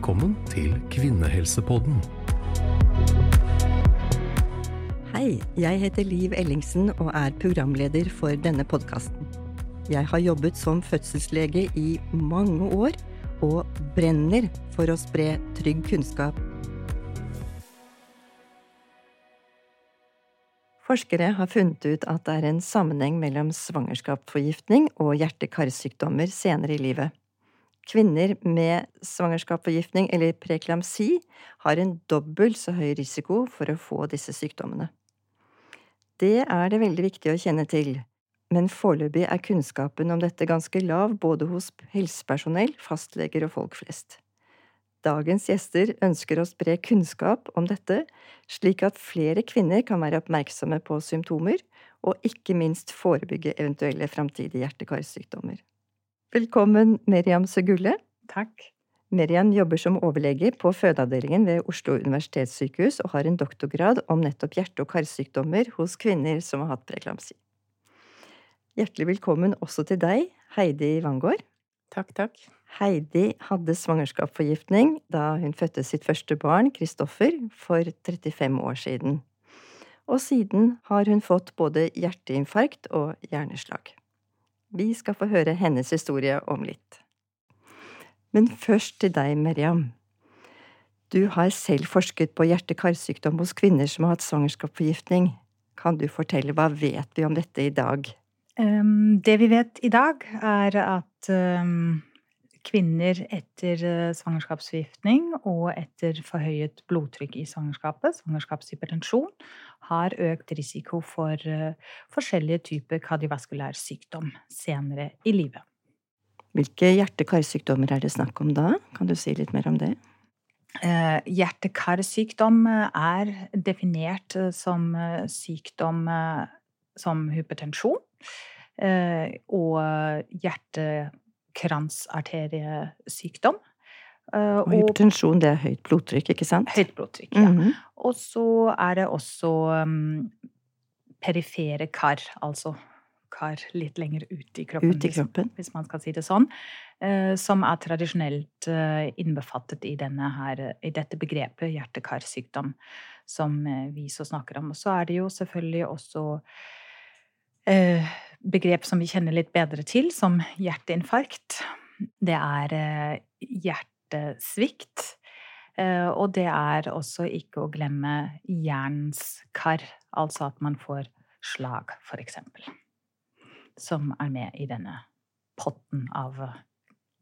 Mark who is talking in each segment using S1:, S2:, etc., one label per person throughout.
S1: Velkommen til Kvinnehelsepodden.
S2: Hei, jeg heter Liv Ellingsen og er programleder for denne podkasten. Jeg har jobbet som fødselslege i mange år og brenner for å spre trygg kunnskap. Forskere har funnet ut at det er en sammenheng mellom svangerskapsforgiftning og hjerte-karsykdommer senere i livet. Kvinner med svangerskapsforgiftning eller preklamsi har en dobbelt så høy risiko for å få disse sykdommene. Det er det veldig viktig å kjenne til, men foreløpig er kunnskapen om dette ganske lav både hos helsepersonell, fastleger og folk flest. Dagens gjester ønsker å spre kunnskap om dette, slik at flere kvinner kan være oppmerksomme på symptomer, og ikke minst forebygge eventuelle framtidige hjerte-karsykdommer. Velkommen, Meriam Segulle.
S3: Takk.
S2: Meriam jobber som overlege på fødeavdelingen ved Oslo universitetssykehus og har en doktorgrad om nettopp hjerte- og karsykdommer hos kvinner som har hatt preklamsi. Hjertelig velkommen også til deg, Heidi Wangård.
S3: Takk, takk.
S2: Heidi hadde svangerskapsforgiftning da hun fødte sitt første barn, Kristoffer, for 35 år siden. Og siden har hun fått både hjerteinfarkt og hjerneslag. Vi skal få høre hennes historie om litt. Men først til deg, Meriam. Du har selv forsket på hjerte-karsykdom hos kvinner som har hatt svangerskapsforgiftning. Kan du fortelle hva vet vi om dette i dag?
S3: Um, det vi vet i dag, er at um, kvinner etter uh, svangerskapsforgiftning og etter forhøyet blodtrykk i svangerskapet, svangerskapshypertensjon, har økt risiko for uh, forskjellige typer kardiovaskulær sykdom senere i livet.
S2: Hvilke hjerte-karsykdommer er det snakk om da? Kan du si litt mer om det?
S3: Eh, hjerte-karsykdom er definert som sykdom som hypertensjon og hjerte-kransarteriesykdom.
S2: Og hypertensjon, det er høyt blodtrykk, ikke sant?
S3: Høyt blodtrykk, ja. Mm -hmm. Og så er det også um, perifere kar, altså kar litt lenger ut i kroppen,
S2: ut i kroppen.
S3: Hvis, hvis, man skal si det sånn. uh, som er tradisjonelt uh, innbefattet i, her, i dette begrepet hjerte-karsykdom, som eh, vi så snakker om. Og så er det jo selvfølgelig også eh, begrep som vi kjenner litt bedre til, som hjerteinfarkt. Det er eh, hjertesvikt. Eh, og det er også ikke å glemme hjernens kar, altså at man får slag, eksempel som er med i denne potten av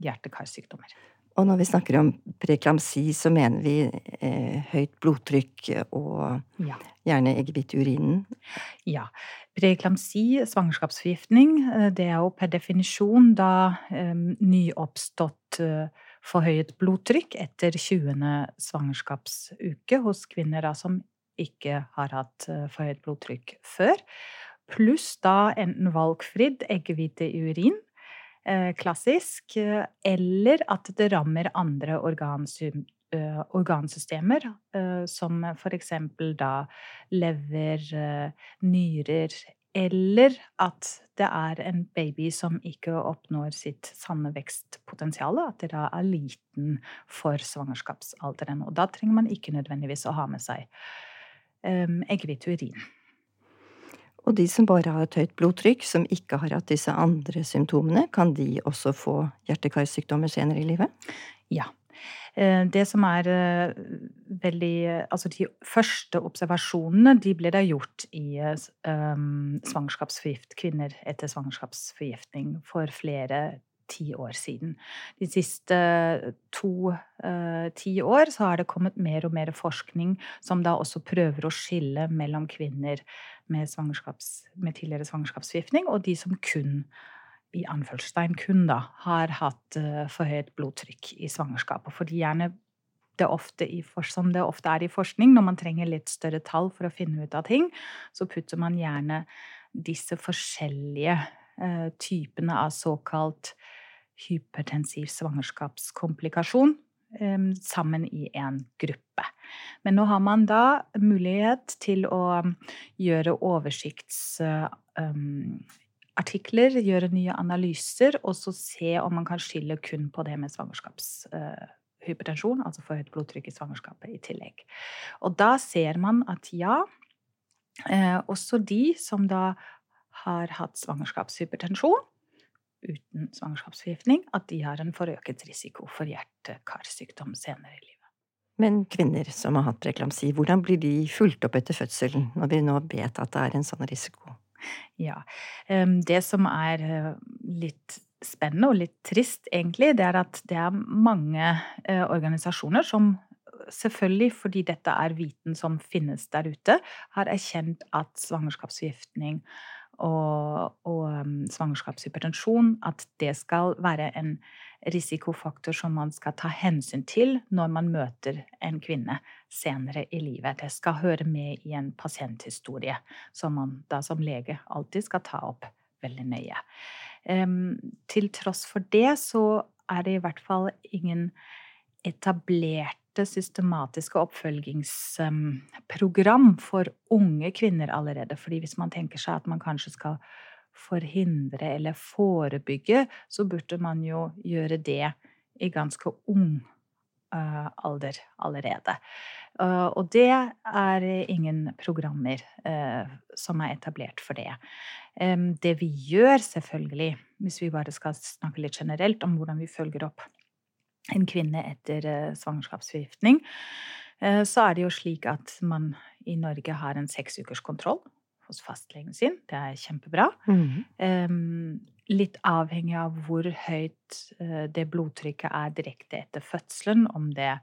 S3: hjerte-karsykdommer.
S2: Og når vi snakker om preklamsi, så mener vi eh, høyt blodtrykk og ja. gjerne urinen?
S3: Ja. Preklamsi, svangerskapsforgiftning, eh, det er jo per definisjon da eh, nyoppstått eh, forhøyet blodtrykk etter 20. svangerskapsuke hos kvinner da, som ikke har hatt eh, forhøyet blodtrykk før pluss da enten valgfridd eggehvite i urin, klassisk, eh, eller at det rammer andre eh, organsystemer, som for eksempel da lever, nyrer, eller at det er en baby som ikke oppnår sitt sanne vekstpotensial, at det da er liten for svangerskapsalderen. Og da trenger man ikke nødvendigvis å ha med seg eggehvite urin.
S2: Og de som bare har et høyt blodtrykk, som ikke har hatt disse andre symptomene, kan de også få hjerte-karsykdommer senere i livet?
S3: Ja. Eh, det som er eh, veldig Altså, de første observasjonene, de ble da gjort i um, svangerskapsforgift, kvinner etter svangerskapsforgiftning for flere ti år siden. De siste to uh, ti år så har det kommet mer og mer forskning som da også prøver å skille mellom kvinner med, med tidligere svangerskapsforgiftning, og de som kun i anførselstegn kun da, har hatt uh, forhøyet blodtrykk i svangerskapet. Fordi gjerne det i, som det ofte er i forskning, når man trenger litt større tall for å finne ut av ting, så putter man gjerne disse forskjellige uh, typene av såkalt hypertensiv svangerskapskomplikasjon um, sammen i en gruppe. Men nå har man da mulighet til å gjøre oversiktsartikler, gjøre nye analyser, og så se om man kan skille kun på det med svangerskapshypertensjon altså for høyt blodtrykk i svangerskapet i tillegg. Og da ser man at ja, eh, også de som da har hatt svangerskapshypertensjon uten svangerskapsforgiftning, at de har en forøket risiko for hjerte-karsykdom senere i livet.
S2: Men kvinner som har hatt preklamsi, hvordan blir de fulgt opp etter fødselen, når vi nå vet at det er en sånn risiko?
S3: Ja. Det som er eh, litt spennende og litt trist, egentlig, det er at det er mange eh, organisasjoner som selvfølgelig fordi dette er viten som finnes der ute, har erkjent at svangerskapsforgiftning og, og um, svangerskapshypertensjon, at det skal være en risikofaktor som man skal ta hensyn til når man møter en kvinne senere i livet. Det skal høre med i en pasienthistorie som man da som lege alltid skal ta opp veldig nøye. Um, til tross for det så er det i hvert fall ingen etablerte systematiske oppfølgingsprogram for unge kvinner allerede. Fordi hvis man tenker seg at man kanskje skal forhindre eller forebygge, så burde man jo gjøre det i ganske ung uh, alder allerede. Uh, og det er ingen programmer uh, som er etablert for det. Det vi gjør, selvfølgelig, hvis vi bare skal snakke litt generelt om hvordan vi følger opp en kvinne etter svangerskapsforgiftning, så er det jo slik at man i Norge har en seksukerskontroll hos fastlegen sin. Det er kjempebra. Mm. Litt avhengig av hvor høyt uh, det blodtrykket er direkte etter fødselen, om det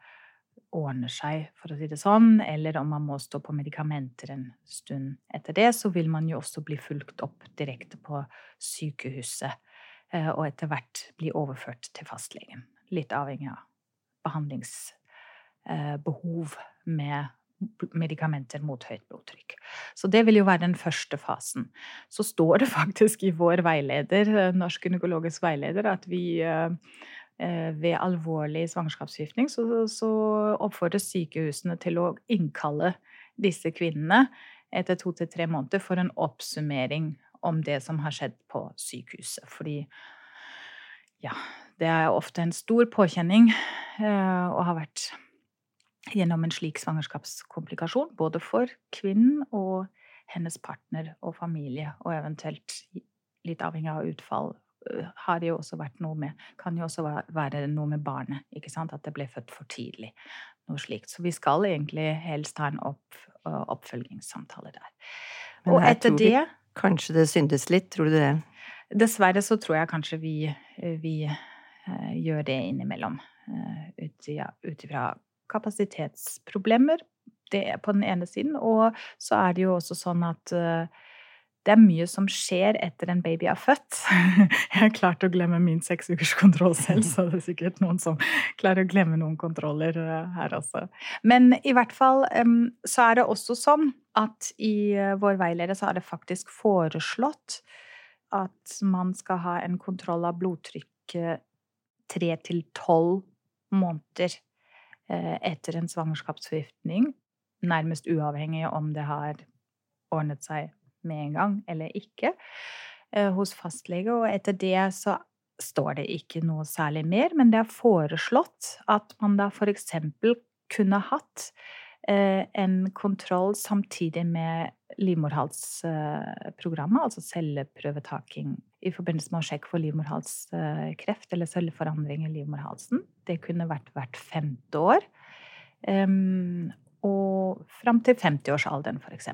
S3: ordner seg, for å si det sånn, eller om man må stå på medikamenter en stund etter det, så vil man jo også bli fulgt opp direkte på sykehuset, og etter hvert bli overført til fastlegen. Litt avhengig av behandlingsbehov med medikamenter mot høyt blodtrykk. Så det vil jo være den første fasen. Så står det faktisk i vår veileder, Norsk gynekologisk veileder, at vi eh, ved alvorlig svangerskapsforgiftning så, så oppfordres sykehusene til å innkalle disse kvinnene etter to til tre måneder for en oppsummering om det som har skjedd på sykehuset. Fordi ja, det er ofte en stor påkjenning og har vært gjennom en slik svangerskapskomplikasjon, både for kvinnen og hennes partner og familie, og eventuelt litt avhengig av utfall, øh, har det jo også vært noe med Kan jo også være noe med barnet, ikke sant? At det ble født for tidlig. Noe slikt. Så vi skal egentlig helst ha en opp, øh, oppfølgingssamtale der.
S2: Men og etter det Kanskje det syndes litt, tror du det?
S3: Dessverre så tror jeg kanskje vi, vi gjør det innimellom. Uh, ut ifra kapasitetsproblemer. Det er på den ene siden. Og så er det jo også sånn at uh, det er mye som skjer etter en baby er født. Jeg har klart å glemme min seks ukers kontroll selv, så det er sikkert noen som klarer å glemme noen kontroller her også. Men i hvert fall så er det også sånn at i vår veileder så er det faktisk foreslått at man skal ha en kontroll av blodtrykket tre til tolv måneder Eh, etter en svangerskapsforgiftning, nærmest uavhengig om det har ordnet seg med en gang eller ikke, eh, hos fastlege. Og etter det så står det ikke noe særlig mer, men det er foreslått at man da eksempel kunne hatt eh, en kontroll samtidig med livmorhalsprogrammet, altså celleprøvetaking i forbindelse med å sjekke for livmorhalskreft eller celleforandring i livmorhalsen. Det kunne vært hvert femte år. Um, og fram til 50-årsalderen, f.eks.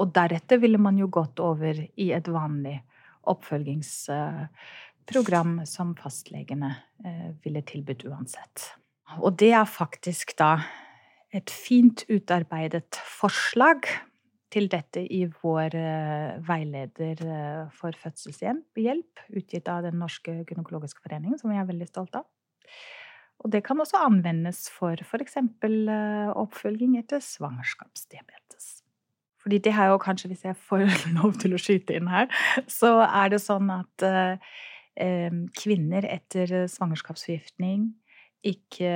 S3: Og deretter ville man jo gått over i et vanlig oppfølgingsprogram som fastlegene uh, ville tilbudt uansett. Og det er faktisk da et fint utarbeidet forslag til dette i vår uh, veileder uh, for fødselshjelp, utgitt av Den norske gynekologiske forening, som vi er veldig stolt av. Og det kan også anvendes for f.eks. Uh, oppfølging etter svangerskapsdiabetes. Fordi det har jo kanskje, hvis jeg får lov til å skyte inn her, så er det sånn at kvinner etter svangerskapsforgiftning ikke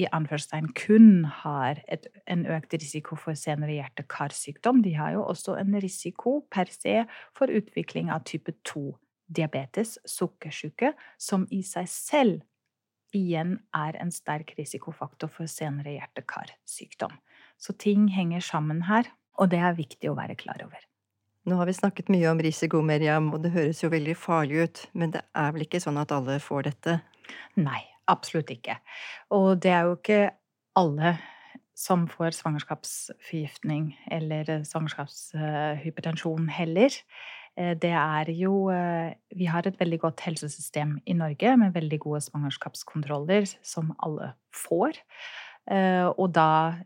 S3: i anførselstegn kun har et, en økt risiko for senere hjerte-karsykdom, de har jo også en risiko per se for utvikling av type 2 diabetes, sukkersyke, som i seg selv igjen er en sterk risikofaktor for senere hjerte-karsykdom. Så ting henger sammen her, og det er viktig å være klar over.
S2: Nå har vi snakket mye om risiko, Meriam, og det høres jo veldig farlig ut, men det er vel ikke sånn at alle får dette?
S3: Nei, absolutt ikke. Og det er jo ikke alle som får svangerskapsforgiftning eller svangerskapshypertensjon heller. Eh, det er jo eh, Vi har et veldig godt helsesystem i Norge med veldig gode svangerskapskontroller som alle får. Eh, og da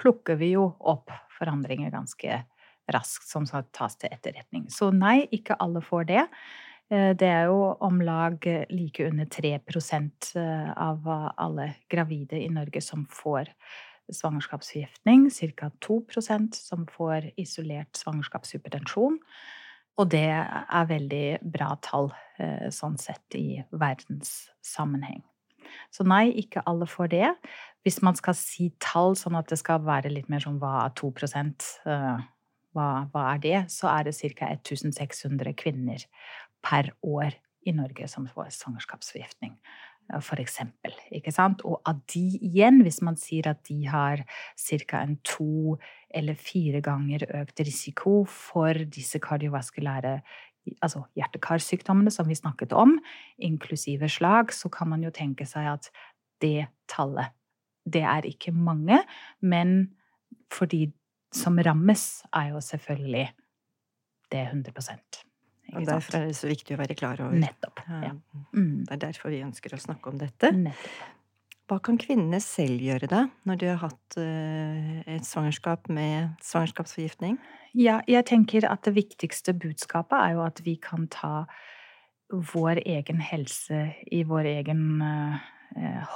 S3: plukker vi jo opp forandringer ganske raskt som skal tas til etterretning. Så nei, ikke alle får det. Det er jo om lag like under 3% av alle gravide i Norge som får svangerskapsforgiftning, ca. 2% som får isolert svangerskapshypertensjon. Og det er veldig bra tall eh, sånn sett i verdenssammenheng. Så nei, ikke alle får det. Hvis man skal si tall sånn at det skal være litt mer sånn hva er 2 eh, hva, hva er det? Så er det ca. 1600 kvinner per år i Norge som får svangerskapsforgiftning for eksempel. Ikke sant? Og av de igjen, hvis man sier at de har ca. en to eller fire ganger økt risiko for disse kardiovaskulære altså hjerte-karsykdommene som vi snakket om, inklusive slag, så kan man jo tenke seg at det tallet Det er ikke mange, men for de som rammes, er jo selvfølgelig det 100
S2: og derfor er det så viktig å være klar over.
S3: Nettopp. Ja.
S2: Mm. Det er derfor vi ønsker å snakke om dette.
S3: Nettopp.
S2: Hva kan kvinnene selv gjøre da, når de har hatt uh, et svangerskap med svangerskapsforgiftning?
S3: Ja, jeg tenker at det viktigste budskapet er jo at vi kan ta vår egen helse i vår egen uh,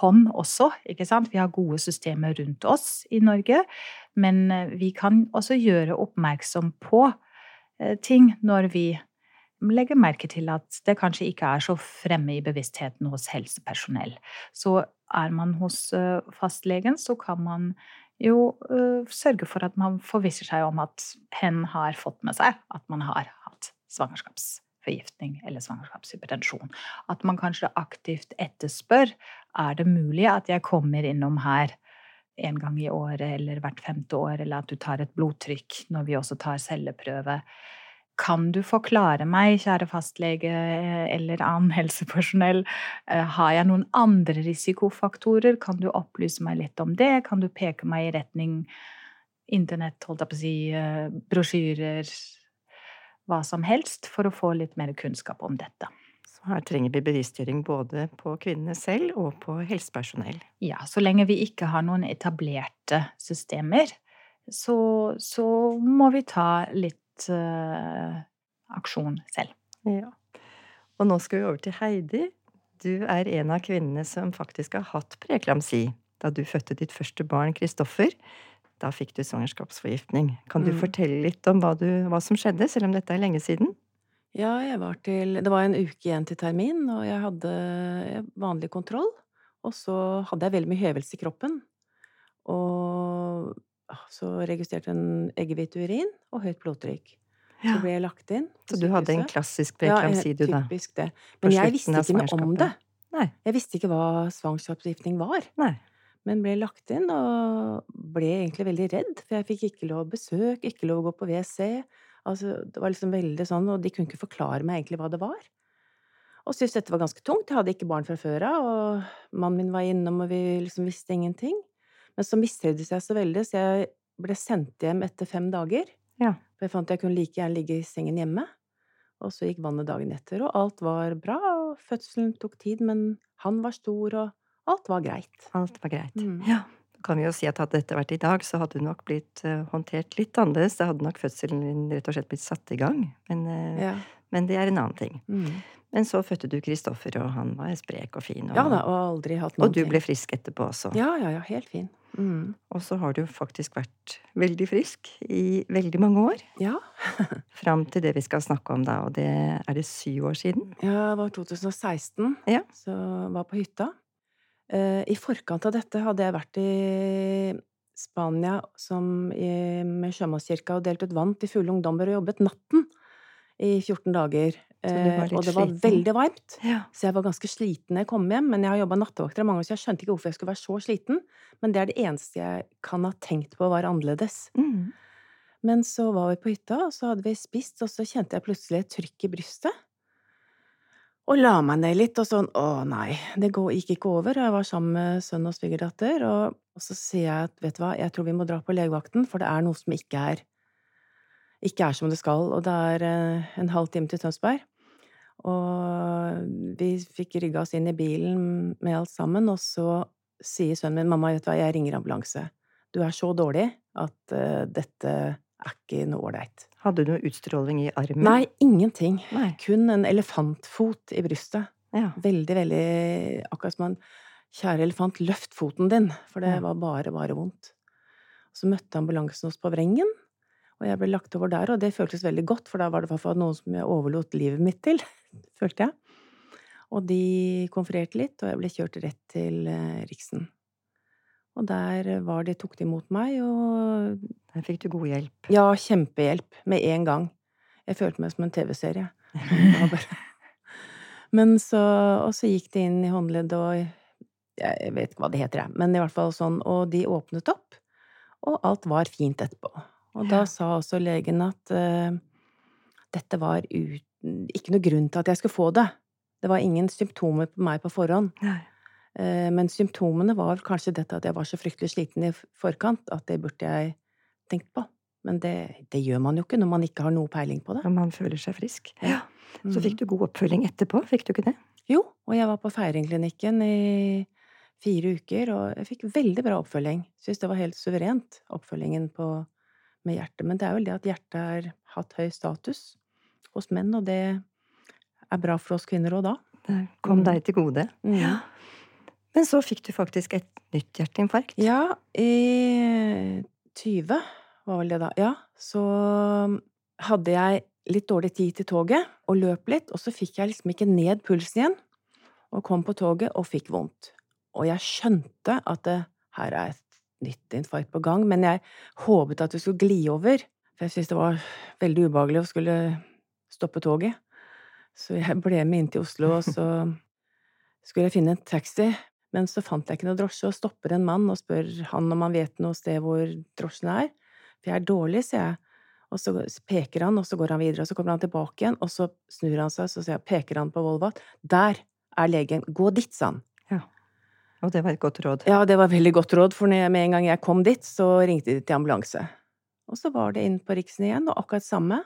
S3: hånd også, ikke sant. Vi har gode systemer rundt oss i Norge, men vi kan også gjøre oppmerksom på uh, ting når vi legger merke til at det kanskje ikke er så fremme i bevisstheten hos helsepersonell. Så er man hos eh, fastlegen, så kan man jo sørge for at man forvisser seg om at hen har fått med seg at man har hatt svangerskapsforgiftning eller svangerskapshypertensjon. At man kanskje aktivt etterspør er det mulig at jeg kommer innom her en gang i året eller hvert femte år, eller at du tar et blodtrykk når vi også tar celleprøve. Kan du forklare meg, kjære fastlege eh, eller annen helsepersonell, eh, har jeg noen andre risikofaktorer? Kan du opplyse meg litt om det? Kan du peke meg i retning internett, holdt jeg på å si, eh, brosjyrer, hva som helst, for å få litt mer kunnskap om dette?
S2: Her trenger vi bevisstgjøring både på kvinnene selv og på helsepersonell.
S3: Ja, så lenge vi ikke har noen etablerte systemer, så, så må vi ta litt uh, aksjon selv.
S2: Ja. Og nå skal vi over til Heidi. Du er en av kvinnene som faktisk har hatt preeklamsi. Da du fødte ditt første barn, Kristoffer, da fikk du svangerskapsforgiftning. Kan du mm. fortelle litt om hva, du, hva, som skjedde, selv om dette er lenge siden?
S4: Ja, jeg var til Det var en uke igjen til termin, og jeg hadde vanlig kontroll. Og så hadde jeg veldig mye hevelse i kroppen. Og Ah, så registrerte en eggehviteurin og høyt blodtrykk. Ja. Så ble jeg lagt inn.
S2: Så du hadde en klassisk preeklamsi, du,
S4: da? Typisk det. Men jeg visste ikke noe om det.
S2: Nei.
S4: Jeg visste ikke hva svangerskapsforgiftning var.
S2: Nei.
S4: Men ble lagt inn og ble egentlig veldig redd, for jeg fikk ikke lov å besøke, ikke lov å gå på WC. Altså, det var liksom veldig sånn, og de kunne ikke forklare meg egentlig hva det var. Og syntes dette var ganske tungt. Jeg hadde ikke barn fra før av, og mannen min var innom, og vi liksom visste ingenting. Men så mistrivdes jeg så veldig, så jeg ble sendt hjem etter fem dager.
S2: Ja.
S4: For jeg fant at jeg kunne like gjerne ligge i sengen hjemme. Og så gikk vannet dagen etter, og alt var bra. Og fødselen tok tid, men han var stor, og alt var greit.
S2: Alt var greit. Mm. Ja. Kan vi jo si at hadde dette vært i dag, så hadde du nok blitt uh, håndtert litt annerledes. Da hadde nok fødselen din rett og slett blitt satt i gang. Men, uh, ja. men det er en annen ting.
S4: Mm.
S2: Men så fødte du Kristoffer, og han var sprek og fin.
S4: Og, ja da, og aldri hatt noe
S2: Og du ble frisk etterpå også.
S4: Ja, ja, ja, helt fin. Mm.
S2: Og så har du faktisk vært veldig frisk i veldig mange år.
S4: Ja.
S2: Fram til det vi skal snakke om da, og det er det syv år siden?
S4: Ja, det var 2016.
S2: Ja.
S4: Så var på hytta. Eh, I forkant av dette hadde jeg vært i Spania som i, med Sjømannskirka og delt ut vann til fulle ungdommer og jobbet natten i 14 dager. Eh, og det var
S2: sliten?
S4: veldig varmt.
S2: Ja.
S4: Så jeg var ganske sliten når jeg kom hjem, men jeg har jobba nattevakter mange år, så jeg skjønte ikke hvorfor jeg skulle være så sliten. Men det er det eneste jeg kan ha tenkt på var annerledes.
S2: Mm.
S4: Men så var vi på hytta, og så hadde vi spist, og så kjente jeg plutselig et trykk i brystet. Og la meg ned litt, og sånn å nei, det gikk ikke over. Jeg var sammen med sønn og svigerdatter, og, så sier jeg at vet du hva, jeg tror vi må dra på legevakten, for det er noe som ikke er ikke er som det skal. Og det er eh, en halv time til Tønsberg. Og vi fikk rygga oss inn i bilen med alt sammen, og så sier sønnen min mamma, vet du hva, jeg ringer ambulanse. Du er så dårlig at uh, dette er ikke noe ålreit.
S2: Hadde du noe utstråling i armen?
S4: Nei, ingenting.
S2: Nei.
S4: Kun en elefantfot i brystet.
S2: Ja.
S4: Veldig, veldig Akkurat som en Kjære elefant, løft foten din! For det var bare, bare vondt. Så møtte ambulansen oss på Vrengen, og jeg ble lagt over der, og det føltes veldig godt, for da var det i hvert fall noen som jeg overlot livet mitt til, følte jeg. Og de konfererte litt, og jeg ble kjørt rett til eh, Riksen. Og der var de, tok de imot meg, og
S2: Der fikk du god hjelp.
S4: ja, kjempehjelp med en gang. Jeg følte meg som en TV-serie. Bare- Men så Og så gikk de inn i håndleddet og Jeg vet ikke hva det heter, jeg, men i hvert fall sånn. Og de åpnet opp, og alt var fint etterpå. Og da
S2: Ja.
S4: sa også legen at uh, dette var uten Ikke noe grunn til at jeg skulle få det. Det var ingen symptomer på meg på forhånd.
S2: Nei.
S4: Eh, Men symptomene var kanskje dette at jeg var så fryktelig sliten i forkant, at det burde jeg tenkt på. Men det, det gjør man jo ikke når man ikke har noe peiling på det.
S2: Når man føler seg frisk. Ja. Så
S4: Mhm.
S2: fikk du god oppfølging etterpå, fikk du ikke det?
S4: Jo, og jeg var på Feiringklinikken i fire uker, og jeg fikk veldig bra oppfølging. Syns det var helt suverent, oppfølgingen på, med hjertet. Men det er vel det at hjertet har hatt høy status hos menn, og det er bra for oss kvinner òg da.
S2: Det kom
S4: Mm.
S2: deg til gode.
S4: Ja.
S2: Men så fikk du faktisk et nytt hjerteinfarkt.
S4: Ja, i 20 var vel det da. Ja, så hadde jeg litt dårlig tid til toget og løp litt, og så fikk jeg liksom ikke ned pulsen igjen. Og kom på toget og fikk vondt. Og jeg skjønte at det, her er et nytt infarkt på gang, men jeg håpet at det skulle gli over. For jeg syntes det var veldig ubehagelig å skulle stoppe toget. Så jeg ble med inn til Oslo, og så skulle jeg finne en taxi. Men så fant jeg ikke noe drosje, og stopper en mann og spør han om han vet noe sted hvor drosjen er. For jeg er dårlig, sier jeg. Og så peker han, og så går han videre, og så kommer han tilbake igjen, og så snur han seg, så sier jeg, peker han på Volvat. Der er legen, gå dit, sa han.
S2: Og det var et godt råd.
S4: Ja, det var veldig godt råd, for med en gang jeg kom dit, så ringte de til ambulanse. Og så var det inn på Riksen igjen, og akkurat samme.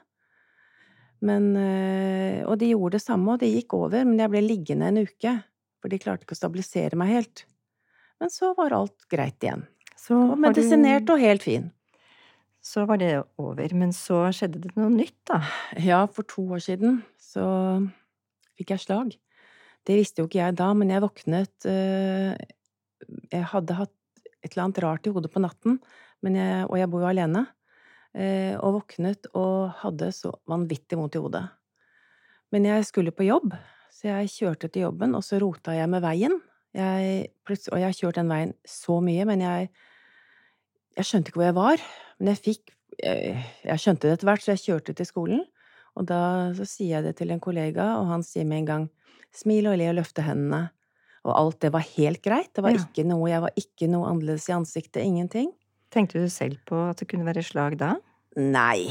S4: Men, øh, og de gjorde det samme, og det gikk over, men jeg ble liggende en uke, for de klarte ikke å stabilisere meg helt. Men så var alt greit igjen.
S2: Så
S4: Og medisinert og helt fin.
S2: Så var det over. Men så skjedde det noe nytt, da.
S4: Ja, for to år siden så fikk jeg slag. Det visste jo ikke jeg da, men jeg våknet øh, Jeg hadde hatt et eller annet rart i hodet på natten, men jeg, og jeg bor jo alene. øh, og våknet og hadde så vanvittig vondt i hodet. Men jeg skulle på jobb, så jeg kjørte til jobben, og så rota jeg med veien. Jeg, og jeg har kjørt den veien så mye, men jeg, jeg skjønte ikke hvor jeg var. Men jeg fikk jeg, jeg skjønte det etter hvert, så jeg kjørte til skolen. Og da så sier jeg det til en kollega, og han sier med en gang smil og le og løfte hendene. Og alt det var helt greit. Det var
S2: Ja.
S4: ikke noe, jeg var ikke noe annerledes i ansiktet. Ingenting.
S2: Tenkte du selv på at det kunne være slag da?
S4: Nei.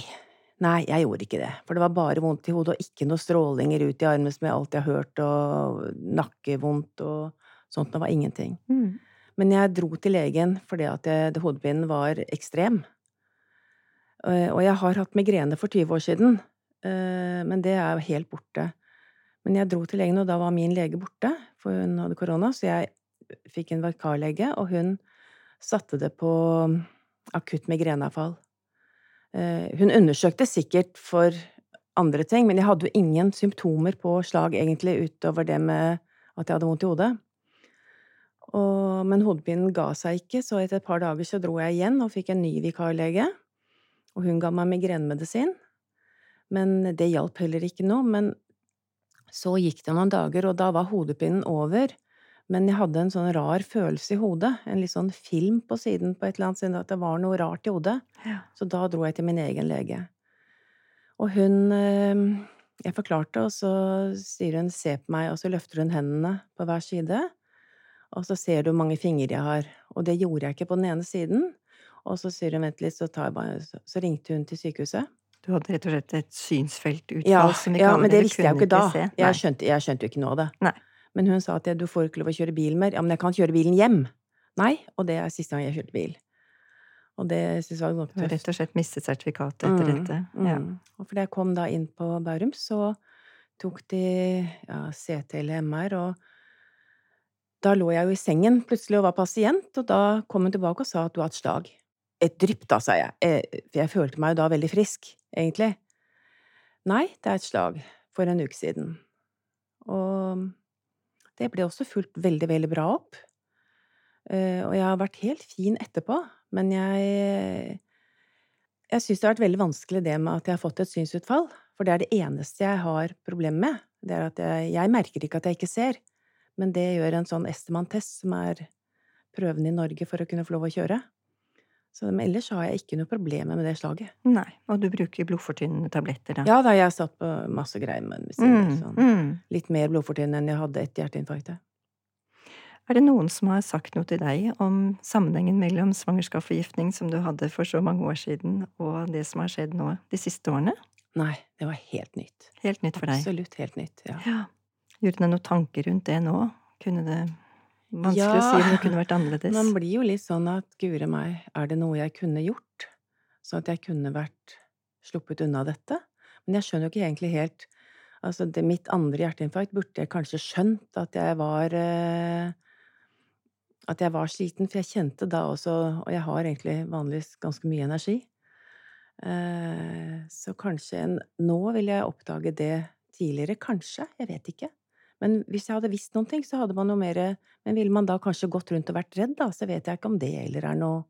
S4: Nei, jeg gjorde ikke det. For det var bare vondt i hodet, og ikke noe strålinger ut i armen som jeg alltid har hørt, og nakkevondt og sånt. Det var ingenting.
S2: Mm.
S4: Men jeg dro til legen fordi at jeg, hodepinen var ekstrem. Eh, Og jeg har hatt migrene for 20 år siden, eh, men det er jo helt borte. Men jeg dro til legen, og da var min lege borte, for hun hadde korona, så jeg fikk en vikarlege, og hun satte det på akutt migreneavfall. Eh, Hun undersøkte sikkert for andre ting, men jeg hadde jo ingen symptomer på slag egentlig utover det med at jeg hadde vondt i hodet. Og, men hodepinen ga seg ikke, så etter et par dager så dro jeg igjen og fikk en ny vikarlege. Og hun ga meg migrenemedisin. Men det hjalp heller ikke noe. Men så gikk det noen dager, og da var hodepinen over. Men jeg hadde en sånn rar følelse i hodet. En litt sånn film på siden på et eller annet siden at det var noe rart i hodet.
S2: Ja.
S4: Så da dro jeg til min egen lege. Og hun eh, jeg forklarte, og så sier hun 'se på meg', og så løfter hun hendene på hver side. Og så ser du hvor mange fingre jeg har. Og det gjorde jeg ikke på den ene siden. Og så sier hun 'vent litt', så, så ringte hun til sykehuset.
S2: Du hadde rett og slett et synsfeltutfall,
S4: Ja,
S2: som vi
S4: ja
S2: kaller
S4: men det visste jeg jo ikke da. Jeg skjønte, jeg skjønte jo ikke noe av det.
S2: Nei.
S4: Men hun sa at du får ikke lov å kjøre bil mer. Ja, men jeg kan kjøre bilen hjem. Nei, og det er siste gang jeg kjørte bil. Og det syns jeg var ganske tøft.
S2: rett og slett mistet sertifikatet etter
S4: Mm,
S2: dette.
S4: mm.
S2: Ja.
S4: Og fordi jeg kom da inn på Bærum, så tok de ja, CT eller MR, og da lå jeg jo i sengen plutselig og var pasient, og da kom hun tilbake og sa at du har hatt slag. Et drypp, da, sa jeg. Eh, For jeg følte meg jo da veldig frisk, egentlig. Nei, det er et slag. For en uke siden. Og det ble også fulgt veldig, veldig bra opp. Eh, Og jeg har vært helt fin etterpå, men jeg jeg syns det har vært veldig vanskelig det med at jeg har fått et synsutfall, for det er det eneste jeg har problemer med. Det er at jeg, jeg merker ikke at jeg ikke ser, men det gjør en sånn Estemann-test, som er prøven i Norge for å kunne få lov å kjøre. Så men ellers har jeg ikke noe problemer med det slaget.
S2: Nei, og du bruker blodfortynnende tabletter, da?
S4: Ja da, jeg har satt på masse greier Men.
S2: Mm,
S4: Sånn.
S2: mm.
S4: Litt mer blodfortynnende enn jeg hadde etter hjerteinfarktet.
S2: Er det noen som har sagt noe til deg om sammenhengen mellom svangerskapsforgiftning, som du hadde for så mange år siden, og det som har skjedd nå de siste årene?
S4: Nei, det var helt nytt.
S2: Helt nytt for deg?
S4: Absolutt helt nytt, ja.
S2: Ja. Gjorde du deg noen tanker rundt det nå? Kunne det Vanskelig
S4: Ja,
S2: å si om det kunne vært annerledes.
S4: Man blir jo litt sånn at gure meg, er det noe jeg kunne gjort? Sånn at jeg kunne vært sluppet unna dette? Men jeg skjønner jo ikke egentlig helt Altså, det mitt andre hjerteinfarkt burde jeg kanskje skjønt at jeg var eh, At jeg var sliten, for jeg kjente da også Og jeg har egentlig vanligvis ganske mye energi. Eh, så kanskje en, Nå vil jeg oppdage det tidligere. Kanskje. Jeg vet ikke. Men hvis jeg hadde visst noen ting, så hadde man noe mer Men ville man da kanskje gått rundt og vært redd, da? Så vet jeg ikke om det heller er noe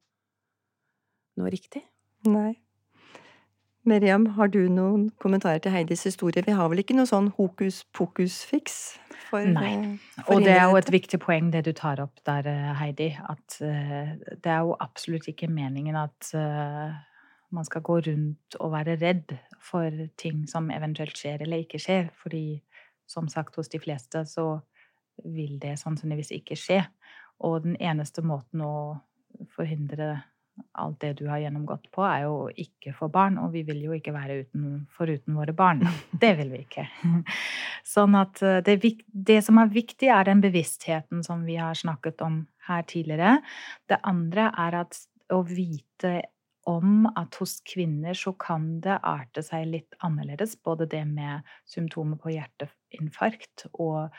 S4: noe riktig.
S2: Nei. Miriam, har du noen kommentarer til Heidis historie? Vi har vel ikke noe sånn hokus pokus-fiks? for,
S3: Nei.
S2: eh,
S3: Og det er jo et viktig poeng det du tar opp der, eh, Heidi. At eh, det er jo absolutt ikke meningen at man skal gå rundt og være redd for ting som eventuelt skjer eller ikke skjer. Fordi som sagt, hos de fleste så vil det sannsynligvis ikke skje. Og den eneste måten å forhindre alt det du har gjennomgått på, er jo ikke få barn. Og vi vil jo ikke være uten, foruten våre barn. Det vil vi ikke. Sånn at eh, det, det som er viktig, er den bevisstheten som vi har snakket om her tidligere. Det andre er at å vite om at hos kvinner så kan det arte seg litt annerledes. Både det med symptomer på hjerteinfarkt og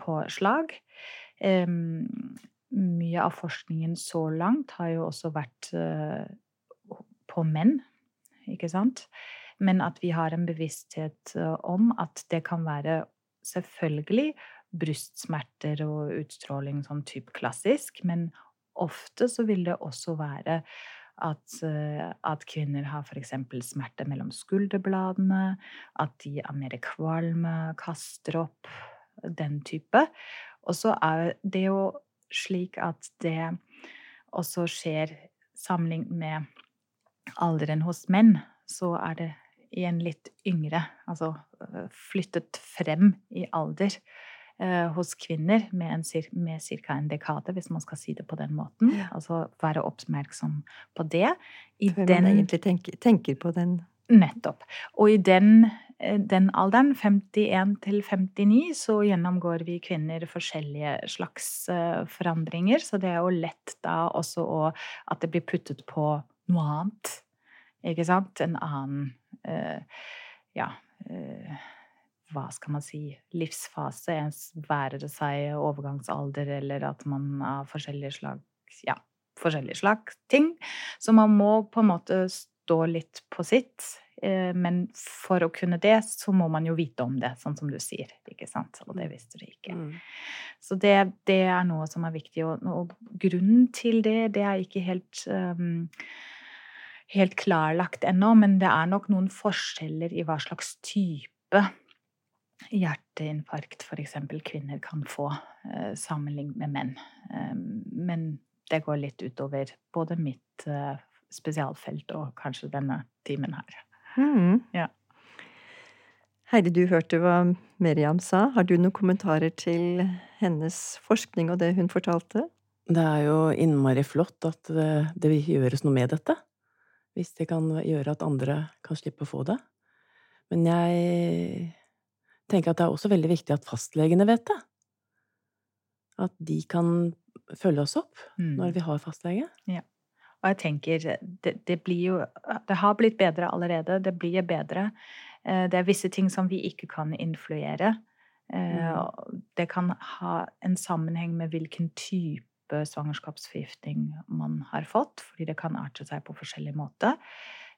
S3: på slag. Um, mye av forskningen så langt har jo også vært uh, på menn, ikke sant? Men at vi har en bevissthet eh, om at det kan være selvfølgelig brystsmerter og utstråling sånn type klassisk, men ofte så vil det også være at, eh, at kvinner har f.eks. smerte mellom skulderbladene, at de er mer kvalme, kaster opp, den type. Og så er det jo slik at det også skjer sammenlignet med alderen hos menn, så er det igjen litt yngre, altså øh, flyttet frem i alder eh, hos kvinner med, en, med ca. en dekade, hvis man skal si det på den måten.
S2: Ja.
S3: Altså være oppmerksom på det. I
S2: Før man egentlig tenker, tenker på den
S3: Nettopp. Og i den, eh, den alderen, 51 til 59, så gjennomgår vi kvinner forskjellige slags eh, forandringer. Så det er jo lett da også å At det blir puttet på noe annet. Ikke sant? En annen eh, Ja. Eh, hva skal man si livsfase, være det seg overgangsalder, eller at man har forskjellige slag Ja, forskjellige slags ting. Så man må på en måte stå litt på sitt. eh, Men for å kunne det, så må man jo vite om det, sånn som du sier. ikke sant? Og det visste du ikke.
S4: Mm.
S3: Så det, det er noe som er viktig. Og, og grunnen til det, det er ikke helt um, helt klarlagt ennå, men det er nok noen forskjeller i hva slags type hjerteinfarkt f.eks. kvinner kan få, eh, sammenlignet med menn. Um, men det går litt utover både mitt eh, spesialfelt og kanskje denne timen her.
S2: Mm.
S3: Ja.
S2: Heidi, du hørte hva Meriam sa. Har du noen kommentarer til hennes forskning og det hun fortalte?
S4: Det er jo innmari flott at det, det gjøres noe med dette. Hvis det kan gjøre at andre kan slippe å få det. Men jeg tenker at det er også veldig viktig at fastlegene vet det. At de kan følge oss opp
S3: Mm.
S4: når vi har fastlege.
S3: Og jeg tenker, det, det blir jo Det har blitt bedre allerede. Det blir bedre. Eh, Det er visse ting som vi ikke kan influere. Eh,
S4: Mm.
S3: Det kan ha en sammenheng med hvilken type svangerskapsforgiftning man har fått, fordi det kan arte seg på forskjellig måte.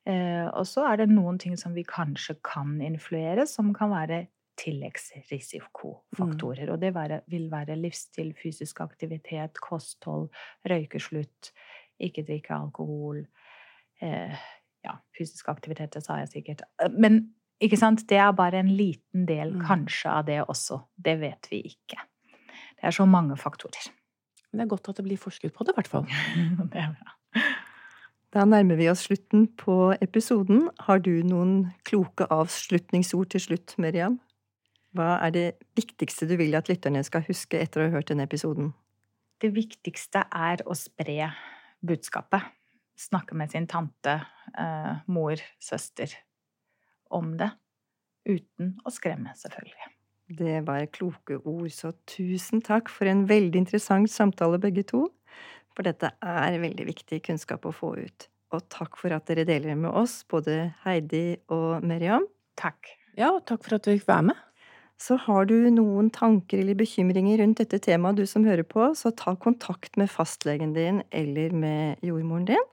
S3: Eh, Og så er det noen ting som vi kanskje kan influere, som kan være tilleggsrisikofaktorer. Og det være, vil være livsstil, fysisk aktivitet, kosthold, røykeslutt, ikke drikke alkohol. Eh, ja, fysisk aktivitet, det sa jeg sikkert. Eh, Men ikke sant? det er bare en liten del
S4: Mm.
S3: kanskje av det også. Det vet vi ikke. Det er så mange faktorer.
S4: Men det er godt at det blir forsket på det, i hvert fall.
S3: det er bra.
S2: Da nærmer vi oss slutten på episoden. Har du noen kloke avslutningsord til slutt, Meriam? Hva er det viktigste du vil at lytterne skal huske etter å ha hørt denne episoden?
S3: Det viktigste er å spre budskapet. Snakke med sin tante, eh, mor, søster om det. Uten å skremme, selvfølgelig.
S2: Det var kloke ord, så tusen takk for en veldig interessant samtale, begge to. For dette er veldig viktig kunnskap å få ut. Og takk for at dere deler med oss, både Heidi og Meriam.
S3: Takk.
S4: Ja, og takk for at du fikk være med.
S2: Så har du noen tanker eller bekymringer rundt dette temaet, du som hører på, så ta kontakt med fastlegen din eller med jordmoren din.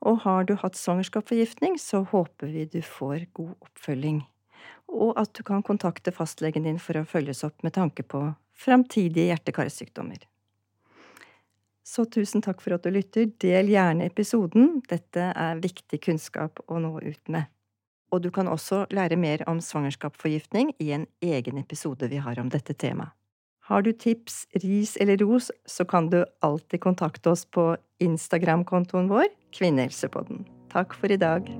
S2: Og har du hatt svangerskapsforgiftning, så håper vi du får god oppfølging. Og at du kan kontakte fastlegen din for å følges opp med tanke på framtidige hjerte-karsykdommer. Så tusen takk for at du lytter. Del gjerne episoden. Dette er viktig kunnskap å nå ut med. Og du kan også lære mer om svangerskapsforgiftning i en egen episode vi har om dette temaet. Har du tips, ris eller ros, så kan du alltid kontakte oss på Instagram-kontoen vår, Kvinnehelsepodden. Takk for i dag.